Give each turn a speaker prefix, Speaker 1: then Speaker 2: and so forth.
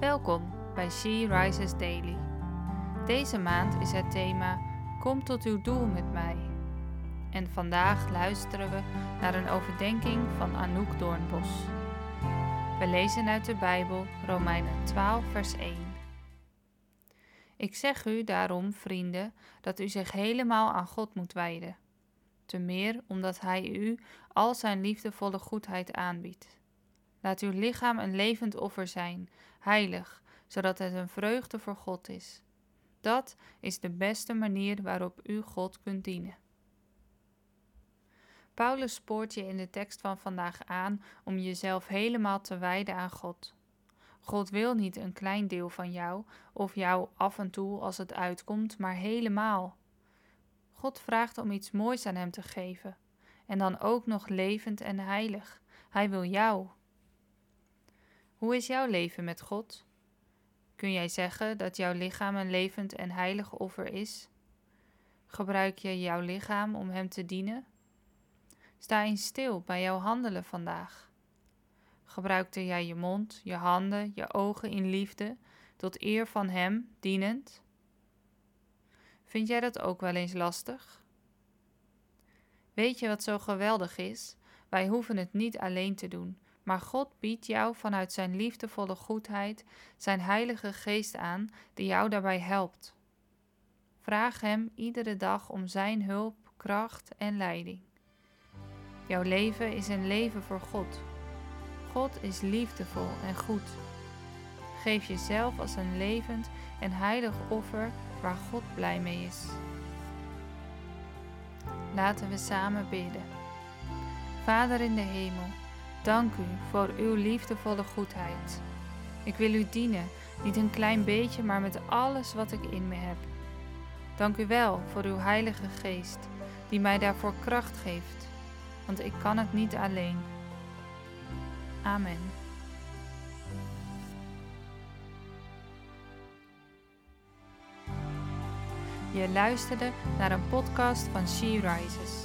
Speaker 1: Welkom bij She Rises Daily. Deze maand is het thema Kom tot uw doel met mij. En vandaag luisteren we naar een overdenking van Anouk Doornbos. We lezen uit de Bijbel Romeinen 12, vers 1. Ik zeg u daarom, vrienden, dat u zich helemaal aan God moet wijden. Te meer omdat Hij u al zijn liefdevolle goedheid aanbiedt. Laat uw lichaam een levend offer zijn, heilig, zodat het een vreugde voor God is. Dat is de beste manier waarop u God kunt dienen. Paulus spoort je in de tekst van vandaag aan om jezelf helemaal te wijden aan God. God wil niet een klein deel van jou of jou af en toe als het uitkomt, maar helemaal. God vraagt om iets moois aan Hem te geven en dan ook nog levend en heilig. Hij wil jou. Hoe is jouw leven met God? Kun jij zeggen dat jouw lichaam een levend en heilig offer is? Gebruik je jouw lichaam om Hem te dienen? Sta eens stil bij jouw handelen vandaag. Gebruikte jij je mond, je handen, je ogen in liefde, tot eer van Hem, dienend? Vind jij dat ook wel eens lastig? Weet je wat zo geweldig is? Wij hoeven het niet alleen te doen, maar God biedt jou vanuit Zijn liefdevolle goedheid Zijn Heilige Geest aan, die jou daarbij helpt. Vraag Hem iedere dag om Zijn hulp, kracht en leiding. Jouw leven is een leven voor God. God is liefdevol en goed. Geef jezelf als een levend en heilig offer waar God blij mee is. Laten we samen bidden. Vader in de hemel, dank u voor uw liefdevolle goedheid. Ik wil u dienen, niet een klein beetje, maar met alles wat ik in me heb. Dank u wel voor uw Heilige Geest, die mij daarvoor kracht geeft, want ik kan het niet alleen. Amen. Je luisterde naar een podcast van She Rises.